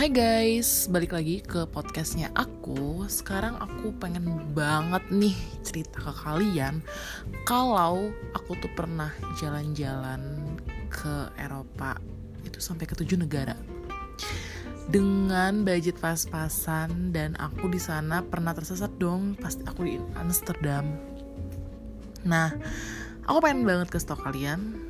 Hai guys, balik lagi ke podcastnya aku. Sekarang aku pengen banget nih cerita ke kalian Kalau aku tuh pernah jalan-jalan ke Eropa Itu sampai ke tujuh negara. Dengan budget pas-pasan dan aku di sana pernah tersesat dong pasti aku di Amsterdam. Nah, aku pengen banget ke stok kalian.